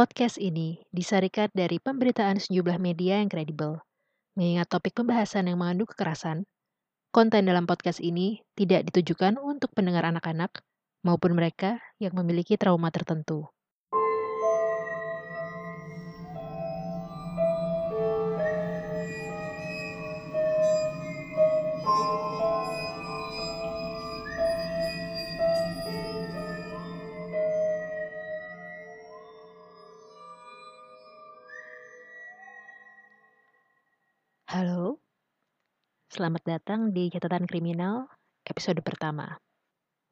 Podcast ini disarikan dari pemberitaan sejumlah media yang kredibel. Mengingat topik pembahasan yang mengandung kekerasan, konten dalam podcast ini tidak ditujukan untuk pendengar anak-anak maupun mereka yang memiliki trauma tertentu. Selamat datang di Catatan Kriminal episode pertama.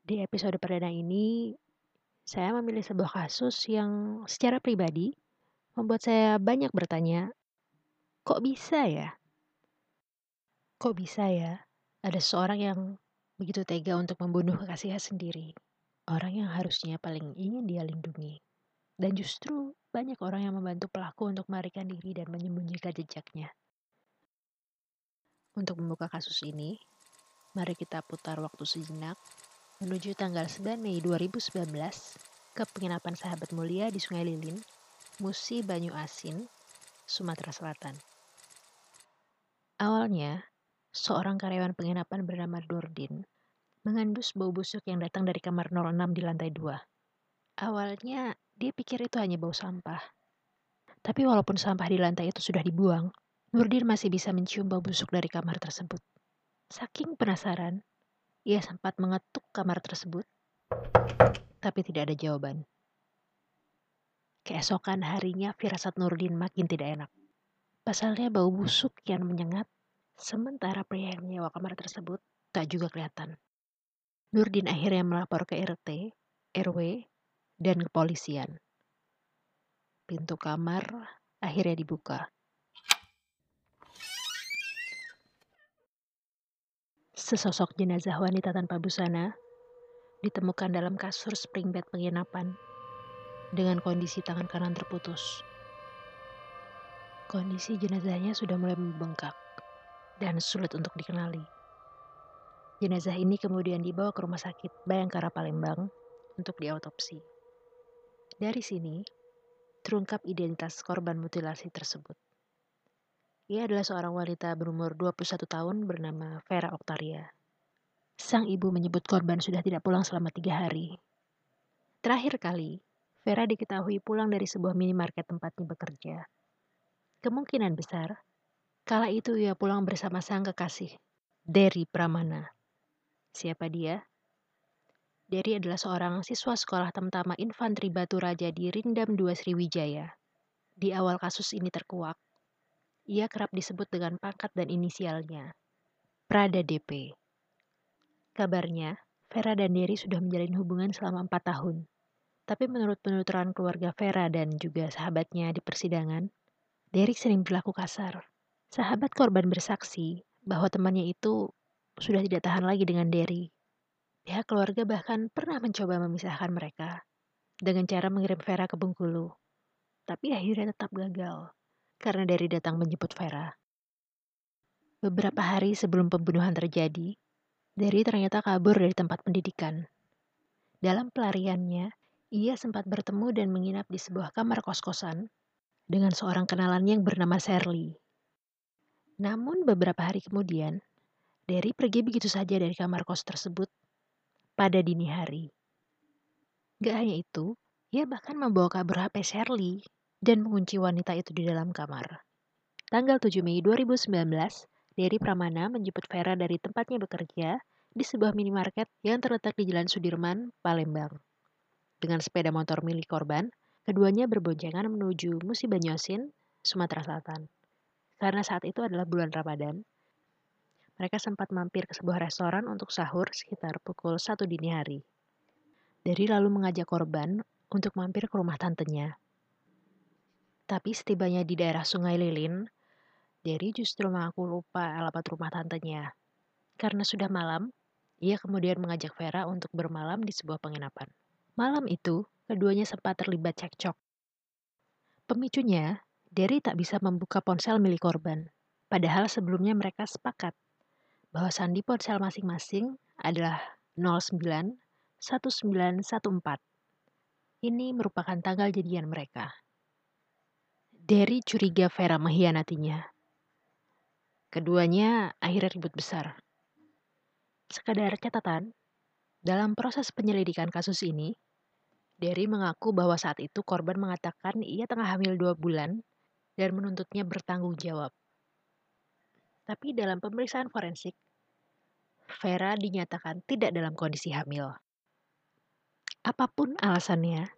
Di episode perdana ini, saya memilih sebuah kasus yang secara pribadi membuat saya banyak bertanya, kok bisa ya? Kok bisa ya ada seorang yang begitu tega untuk membunuh kekasihnya sendiri? Orang yang harusnya paling ingin dia lindungi. Dan justru banyak orang yang membantu pelaku untuk melarikan diri dan menyembunyikan jejaknya. Untuk membuka kasus ini, mari kita putar waktu sejenak menuju tanggal 9 Mei 2019 ke penginapan sahabat mulia di Sungai Lilin, Musi Banyu Asin, Sumatera Selatan. Awalnya, seorang karyawan penginapan bernama Dordin mengandus bau busuk yang datang dari kamar 06 di lantai 2. Awalnya, dia pikir itu hanya bau sampah. Tapi walaupun sampah di lantai itu sudah dibuang, Nurdin masih bisa mencium bau busuk dari kamar tersebut. Saking penasaran, ia sempat mengetuk kamar tersebut, tapi tidak ada jawaban. Keesokan harinya firasat Nurdin makin tidak enak. Pasalnya bau busuk yang menyengat, sementara pria yang menyewa kamar tersebut tak juga kelihatan. Nurdin akhirnya melapor ke RT, RW, dan kepolisian. Pintu kamar akhirnya dibuka. Sesosok jenazah wanita tanpa busana ditemukan dalam kasur spring bed penginapan dengan kondisi tangan kanan terputus. Kondisi jenazahnya sudah mulai membengkak dan sulit untuk dikenali. Jenazah ini kemudian dibawa ke rumah sakit Bayangkara Palembang untuk diautopsi. Dari sini, terungkap identitas korban mutilasi tersebut. Ia adalah seorang wanita berumur 21 tahun bernama Vera Oktaria. Sang ibu menyebut korban sudah tidak pulang selama tiga hari. Terakhir kali, Vera diketahui pulang dari sebuah minimarket tempatnya bekerja. Kemungkinan besar, kala itu ia pulang bersama sang kekasih, Derry Pramana. Siapa dia? Derry adalah seorang siswa sekolah Tamtama Infanteri Batu Raja di Rindam 2 Sriwijaya. Di awal kasus ini terkuak, ia kerap disebut dengan pangkat dan inisialnya, Prada DP. Kabarnya, Vera dan Derry sudah menjalin hubungan selama empat tahun. Tapi menurut penuturan keluarga Vera dan juga sahabatnya di persidangan, Derry sering berlaku kasar. Sahabat korban bersaksi bahwa temannya itu sudah tidak tahan lagi dengan Derry. Pihak keluarga bahkan pernah mencoba memisahkan mereka dengan cara mengirim Vera ke Bengkulu. Tapi akhirnya tetap gagal karena dari datang menjemput Vera. Beberapa hari sebelum pembunuhan terjadi, Dari ternyata kabur dari tempat pendidikan. Dalam pelariannya, ia sempat bertemu dan menginap di sebuah kamar kos-kosan dengan seorang kenalannya yang bernama Shirley. Namun beberapa hari kemudian, Derry pergi begitu saja dari kamar kos tersebut pada dini hari. Gak hanya itu, ia bahkan membawa kabur HP Shirley dan mengunci wanita itu di dalam kamar. Tanggal 7 Mei 2019, Derry Pramana menjemput Vera dari tempatnya bekerja di sebuah minimarket yang terletak di Jalan Sudirman, Palembang. Dengan sepeda motor milik korban, keduanya berboncengan menuju Musi Banyosin, Sumatera Selatan. Karena saat itu adalah bulan Ramadan, mereka sempat mampir ke sebuah restoran untuk sahur sekitar pukul 1 dini hari. Derry lalu mengajak korban untuk mampir ke rumah tantenya tapi setibanya di daerah Sungai Lilin, Derry justru mengaku lupa alamat rumah tantenya. Karena sudah malam, ia kemudian mengajak Vera untuk bermalam di sebuah penginapan. Malam itu, keduanya sempat terlibat cekcok. Pemicunya, Derry tak bisa membuka ponsel milik korban. Padahal sebelumnya mereka sepakat bahwa sandi ponsel masing-masing adalah 09 1914. Ini merupakan tanggal jadian mereka. Derry curiga Vera mengkhianatinya. Keduanya akhirnya ribut besar. Sekadar catatan, dalam proses penyelidikan kasus ini, Derry mengaku bahwa saat itu korban mengatakan ia tengah hamil dua bulan dan menuntutnya bertanggung jawab. Tapi dalam pemeriksaan forensik, Vera dinyatakan tidak dalam kondisi hamil. Apa pun alasannya,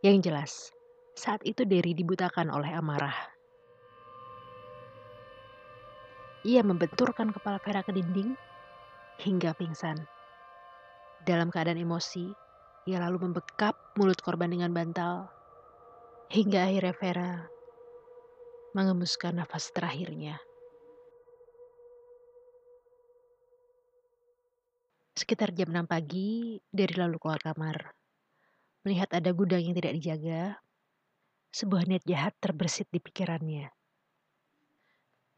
yang jelas, saat itu Derry dibutakan oleh amarah. Ia membenturkan kepala Vera ke dinding hingga pingsan. Dalam keadaan emosi, ia lalu membekap mulut korban dengan bantal hingga akhirnya Vera mengemuskan nafas terakhirnya. Sekitar jam 6 pagi, dari lalu keluar kamar. Melihat ada gudang yang tidak dijaga, sebuah niat jahat terbersit di pikirannya.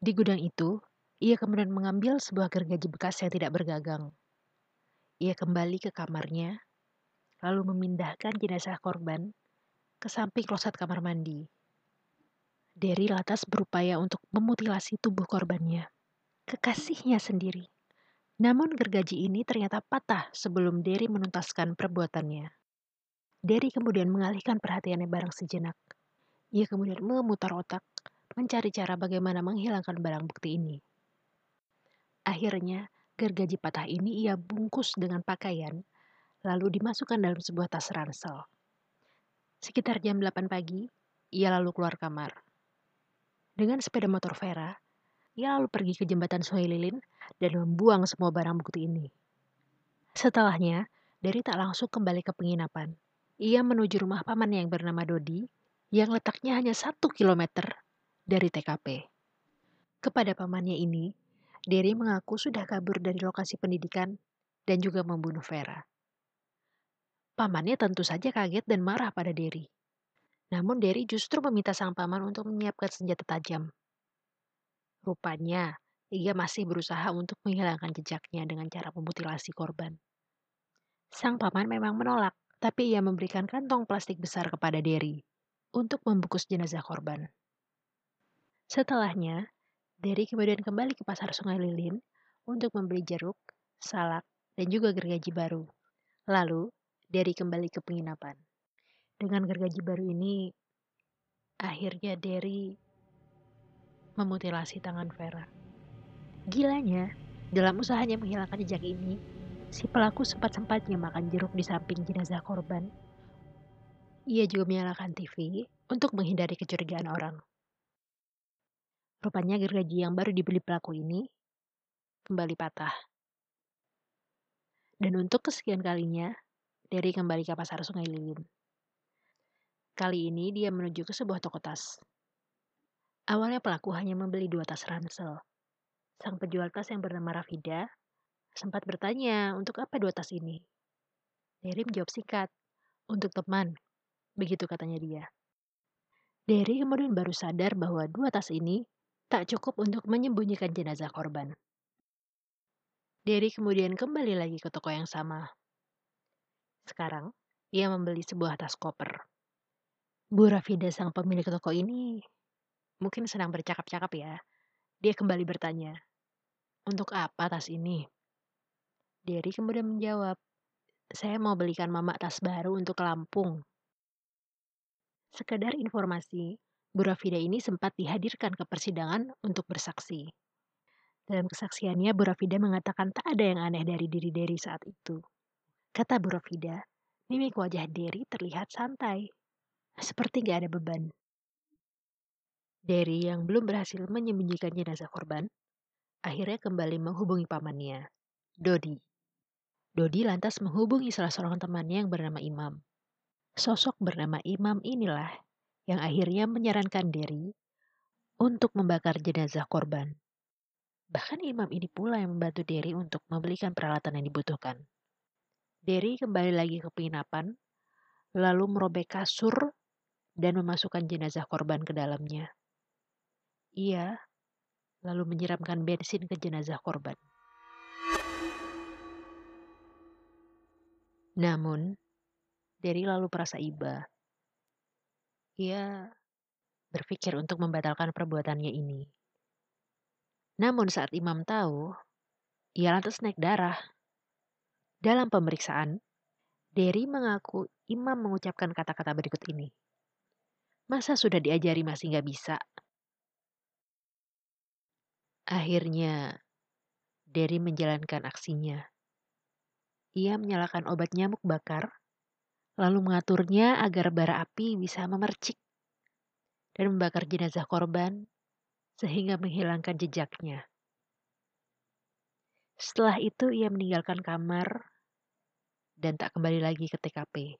Di gudang itu, ia kemudian mengambil sebuah gergaji bekas yang tidak bergagang. Ia kembali ke kamarnya, lalu memindahkan jenazah korban ke samping kloset kamar mandi. Derry lantas berupaya untuk memutilasi tubuh korbannya, kekasihnya sendiri. Namun gergaji ini ternyata patah sebelum Derry menuntaskan perbuatannya. Derry kemudian mengalihkan perhatiannya barang sejenak. Ia kemudian memutar otak, mencari cara bagaimana menghilangkan barang bukti ini. Akhirnya, gergaji patah ini ia bungkus dengan pakaian, lalu dimasukkan dalam sebuah tas ransel. Sekitar jam 8 pagi, ia lalu keluar kamar. Dengan sepeda motor Vera, ia lalu pergi ke jembatan Sungai Lilin dan membuang semua barang bukti ini. Setelahnya, Dari tak langsung kembali ke penginapan. Ia menuju rumah pamannya yang bernama Dodi, yang letaknya hanya satu kilometer dari TKP. Kepada pamannya ini, Derry mengaku sudah kabur dari lokasi pendidikan dan juga membunuh Vera. Pamannya tentu saja kaget dan marah pada Derry. Namun Derry justru meminta sang paman untuk menyiapkan senjata tajam. Rupanya, ia masih berusaha untuk menghilangkan jejaknya dengan cara memutilasi korban. Sang paman memang menolak, tapi ia memberikan kantong plastik besar kepada Derry untuk membungkus jenazah korban. Setelahnya, Derry kemudian kembali ke pasar Sungai Lilin untuk membeli jeruk, salak, dan juga gergaji baru. Lalu, Derry kembali ke penginapan. Dengan gergaji baru ini, akhirnya Derry memutilasi tangan Vera. Gilanya, dalam usahanya menghilangkan jejak ini, si pelaku sempat-sempatnya makan jeruk di samping jenazah korban. Ia juga menyalakan TV untuk menghindari kecurigaan orang. Rupanya gergaji yang baru dibeli pelaku ini kembali patah. Dan untuk kesekian kalinya, Derry kembali ke pasar Sungai Lilin. Kali ini dia menuju ke sebuah toko tas. Awalnya pelaku hanya membeli dua tas ransel, Sang penjual tas yang bernama Rafida sempat bertanya untuk apa dua tas ini. Derry menjawab sikat, untuk teman, begitu katanya dia. Derry kemudian baru sadar bahwa dua tas ini tak cukup untuk menyembunyikan jenazah korban. Derry kemudian kembali lagi ke toko yang sama. Sekarang, ia membeli sebuah tas koper. Bu Rafida sang pemilik toko ini mungkin sedang bercakap-cakap ya. Dia kembali bertanya, untuk apa tas ini? Derry kemudian menjawab, saya mau belikan mama tas baru untuk Lampung. Sekedar informasi, Bu Rafida ini sempat dihadirkan ke persidangan untuk bersaksi. Dalam kesaksiannya, Bu Rafida mengatakan tak ada yang aneh dari diri Derry saat itu. Kata Bu Rafida, mimik wajah Derry terlihat santai, seperti gak ada beban. Derry yang belum berhasil menyembunyikan jenazah korban, akhirnya kembali menghubungi pamannya, Dodi. Dodi lantas menghubungi salah seorang temannya yang bernama Imam. Sosok bernama Imam inilah yang akhirnya menyarankan Derry untuk membakar jenazah korban. Bahkan imam ini pula yang membantu Derry untuk membelikan peralatan yang dibutuhkan. Derry kembali lagi ke penginapan, lalu merobek kasur dan memasukkan jenazah korban ke dalamnya. Ia lalu menyiramkan bensin ke jenazah korban. Namun, Derry lalu merasa iba. Ia berpikir untuk membatalkan perbuatannya ini. Namun saat imam tahu, ia lantas naik darah. Dalam pemeriksaan, Derry mengaku imam mengucapkan kata-kata berikut ini. Masa sudah diajari masih nggak bisa? Akhirnya, Derry menjalankan aksinya. Ia menyalakan obat nyamuk bakar, lalu mengaturnya agar bara api bisa memercik dan membakar jenazah korban sehingga menghilangkan jejaknya. Setelah itu ia meninggalkan kamar dan tak kembali lagi ke TKP.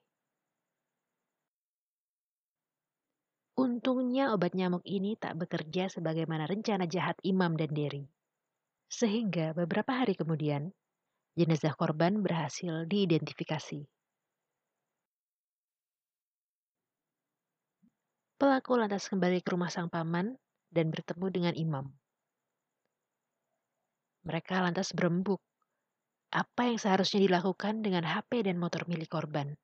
Untungnya obat nyamuk ini tak bekerja sebagaimana rencana jahat Imam dan Derry. Sehingga beberapa hari kemudian, jenazah korban berhasil diidentifikasi. Pelaku lantas kembali ke rumah sang paman dan bertemu dengan imam. Mereka lantas berembuk. Apa yang seharusnya dilakukan dengan HP dan motor milik korban?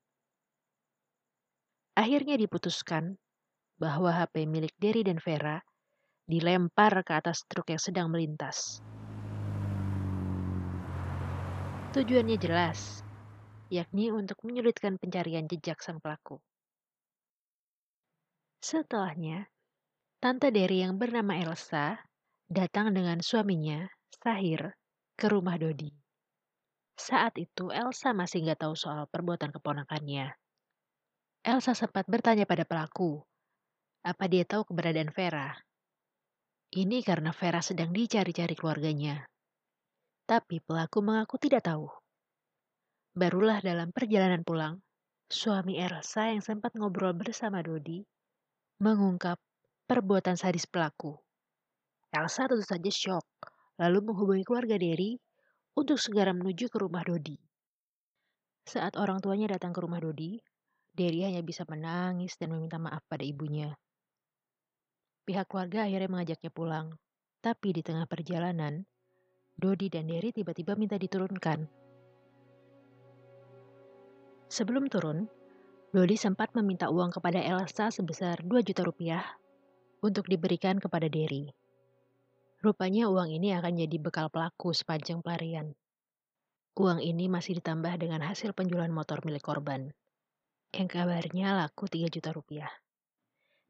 Akhirnya diputuskan bahwa HP milik Derry dan Vera dilempar ke atas truk yang sedang melintas. Tujuannya jelas, yakni untuk menyulitkan pencarian jejak sang pelaku. Setelahnya, tante Derry yang bernama Elsa datang dengan suaminya, Sahir, ke rumah Dodi. Saat itu Elsa masih nggak tahu soal perbuatan keponakannya. Elsa sempat bertanya pada pelaku apa dia tahu keberadaan Vera? Ini karena Vera sedang dicari-cari keluarganya. Tapi pelaku mengaku tidak tahu. Barulah dalam perjalanan pulang, suami Elsa yang sempat ngobrol bersama Dodi mengungkap perbuatan sadis pelaku. Elsa tentu saja shock, lalu menghubungi keluarga Derry untuk segera menuju ke rumah Dodi. Saat orang tuanya datang ke rumah Dodi, Derry hanya bisa menangis dan meminta maaf pada ibunya. Pihak keluarga akhirnya mengajaknya pulang. Tapi di tengah perjalanan, Dodi dan Derry tiba-tiba minta diturunkan. Sebelum turun, Dodi sempat meminta uang kepada Elsa sebesar 2 juta rupiah untuk diberikan kepada Derry. Rupanya uang ini akan jadi bekal pelaku sepanjang pelarian. Uang ini masih ditambah dengan hasil penjualan motor milik korban, yang kabarnya laku 3 juta rupiah.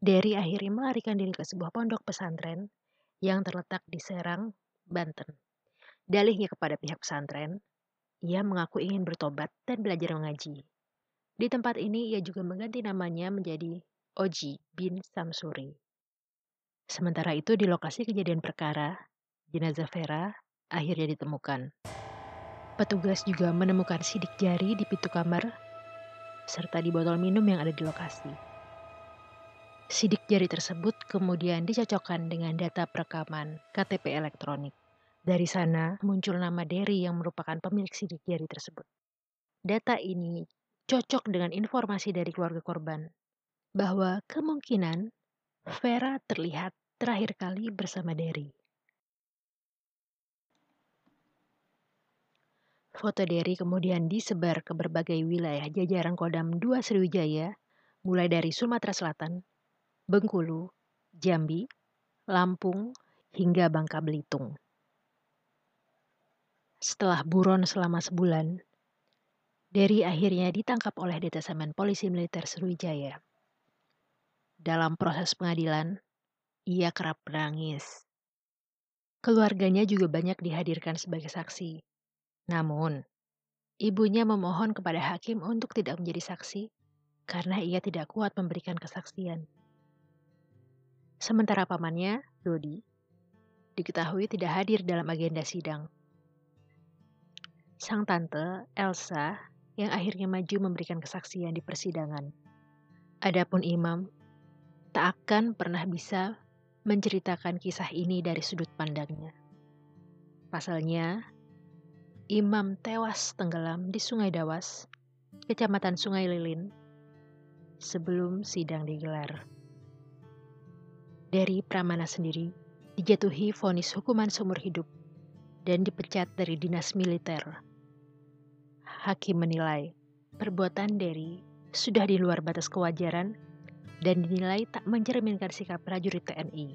Derry akhirnya melarikan diri ke sebuah pondok pesantren yang terletak di Serang, Banten. Dalihnya kepada pihak pesantren, ia mengaku ingin bertobat dan belajar mengaji. Di tempat ini ia juga mengganti namanya menjadi Oji bin Samsuri. Sementara itu di lokasi kejadian perkara, jenazah Vera akhirnya ditemukan. Petugas juga menemukan sidik jari di pintu kamar serta di botol minum yang ada di lokasi. Sidik jari tersebut kemudian dicocokkan dengan data perekaman KTP elektronik. Dari sana muncul nama Derry yang merupakan pemilik sidik jari tersebut. Data ini cocok dengan informasi dari keluarga korban bahwa kemungkinan Vera terlihat terakhir kali bersama Derry. Foto Derry kemudian disebar ke berbagai wilayah jajaran Kodam 2 Sriwijaya, mulai dari Sumatera Selatan, Bengkulu, Jambi, Lampung, hingga Bangka Belitung. Setelah buron selama sebulan, Derry akhirnya ditangkap oleh Detasemen Polisi Militer Sriwijaya. Dalam proses pengadilan, ia kerap menangis. Keluarganya juga banyak dihadirkan sebagai saksi. Namun, ibunya memohon kepada hakim untuk tidak menjadi saksi karena ia tidak kuat memberikan kesaksian. Sementara pamannya, Dodi, diketahui tidak hadir dalam agenda sidang. Sang tante, Elsa, yang akhirnya maju memberikan kesaksian di persidangan. Adapun imam, tak akan pernah bisa menceritakan kisah ini dari sudut pandangnya. Pasalnya, imam tewas tenggelam di Sungai Dawas, kecamatan Sungai Lilin, sebelum sidang digelar. Dari Pramana sendiri dijatuhi vonis hukuman seumur hidup dan dipecat dari dinas militer. Hakim menilai perbuatan Derry sudah di luar batas kewajaran dan dinilai tak mencerminkan sikap prajurit TNI.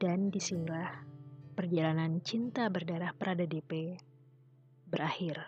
Dan di sinilah perjalanan cinta berdarah Prada DP berakhir.